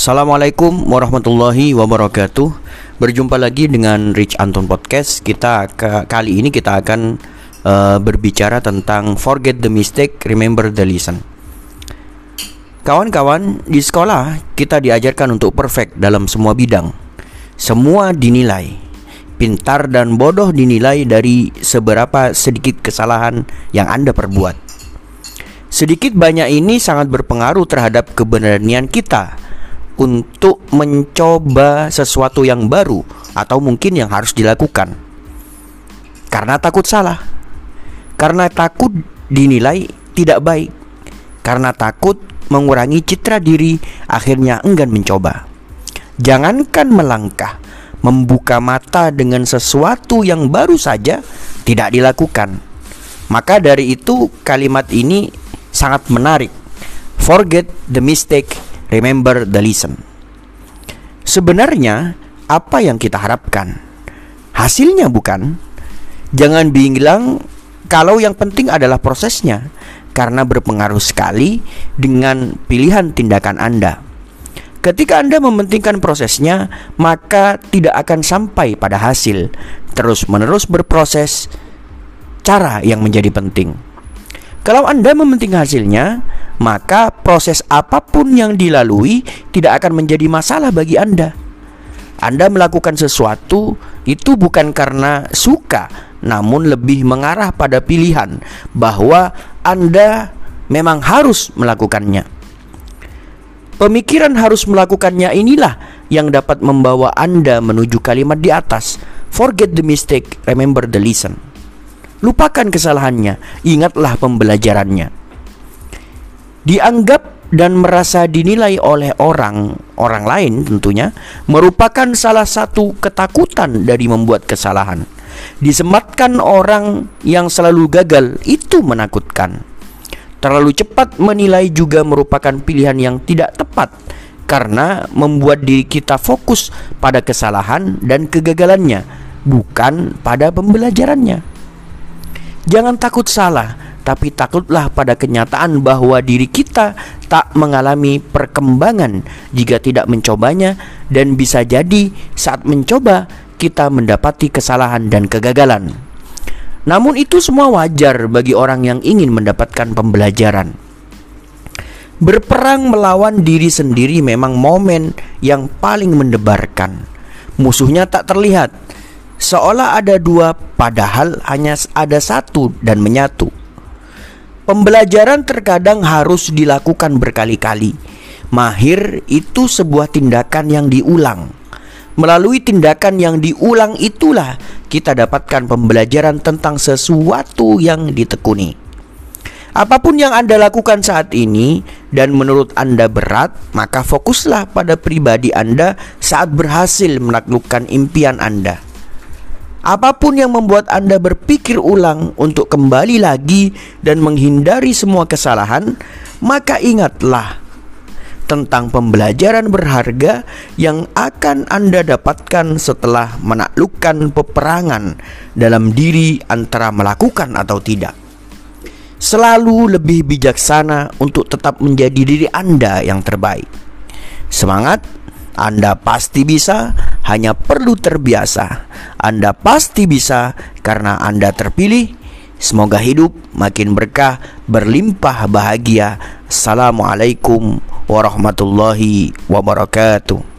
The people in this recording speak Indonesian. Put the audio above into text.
Assalamualaikum warahmatullahi wabarakatuh. Berjumpa lagi dengan Rich Anton Podcast. Kita ke, kali ini kita akan uh, berbicara tentang forget the mistake, remember the lesson. Kawan-kawan, di sekolah kita diajarkan untuk perfect dalam semua bidang. Semua dinilai. Pintar dan bodoh dinilai dari seberapa sedikit kesalahan yang Anda perbuat. Sedikit banyak ini sangat berpengaruh terhadap keberanian kita untuk mencoba sesuatu yang baru atau mungkin yang harus dilakukan. Karena takut salah. Karena takut dinilai tidak baik. Karena takut mengurangi citra diri, akhirnya enggan mencoba. Jangankan melangkah, membuka mata dengan sesuatu yang baru saja tidak dilakukan. Maka dari itu kalimat ini sangat menarik. Forget the mistake Remember the lesson. Sebenarnya apa yang kita harapkan? Hasilnya bukan. Jangan bilang kalau yang penting adalah prosesnya karena berpengaruh sekali dengan pilihan tindakan Anda. Ketika Anda mementingkan prosesnya, maka tidak akan sampai pada hasil. Terus-menerus berproses, cara yang menjadi penting. Kalau Anda mementingkan hasilnya, maka proses apa pun yang dilalui tidak akan menjadi masalah bagi Anda. Anda melakukan sesuatu itu bukan karena suka, namun lebih mengarah pada pilihan bahwa Anda memang harus melakukannya. Pemikiran harus melakukannya inilah yang dapat membawa Anda menuju kalimat di atas. Forget the mistake, remember the lesson. Lupakan kesalahannya, ingatlah pembelajarannya. Dianggap dan merasa dinilai oleh orang orang lain tentunya merupakan salah satu ketakutan dari membuat kesalahan. Disematkan orang yang selalu gagal itu menakutkan. Terlalu cepat menilai juga merupakan pilihan yang tidak tepat karena membuat diri kita fokus pada kesalahan dan kegagalannya, bukan pada pembelajarannya. Jangan takut salah, tapi takutlah pada kenyataan bahwa diri kita tak mengalami perkembangan jika tidak mencobanya, dan bisa jadi saat mencoba kita mendapati kesalahan dan kegagalan. Namun, itu semua wajar bagi orang yang ingin mendapatkan pembelajaran. Berperang melawan diri sendiri memang momen yang paling mendebarkan. Musuhnya tak terlihat, seolah ada dua padahal hanya ada satu dan menyatu. Pembelajaran terkadang harus dilakukan berkali-kali. Mahir itu sebuah tindakan yang diulang. Melalui tindakan yang diulang itulah kita dapatkan pembelajaran tentang sesuatu yang ditekuni. Apa pun yang Anda lakukan saat ini dan menurut Anda berat, maka fokuslah pada pribadi Anda saat berhasil menaklukkan impian Anda. Apa pun yang membuat Anda berpikir ulang untuk kembali lagi dan menghindari semua kesalahan, maka ingatlah tentang pembelajaran berharga yang akan Anda dapatkan setelah menaklukkan peperangan dalam diri antara melakukan atau tidak. Selalu lebih bijaksana untuk tetap menjadi diri Anda yang terbaik. Semangat, Anda pasti bisa hanya perlu terbiasa. Anda pasti bisa karena Anda terpilih. Semoga hidup makin berkah, berlimpah bahagia. Assalamualaikum warahmatullahi wabarakatuh.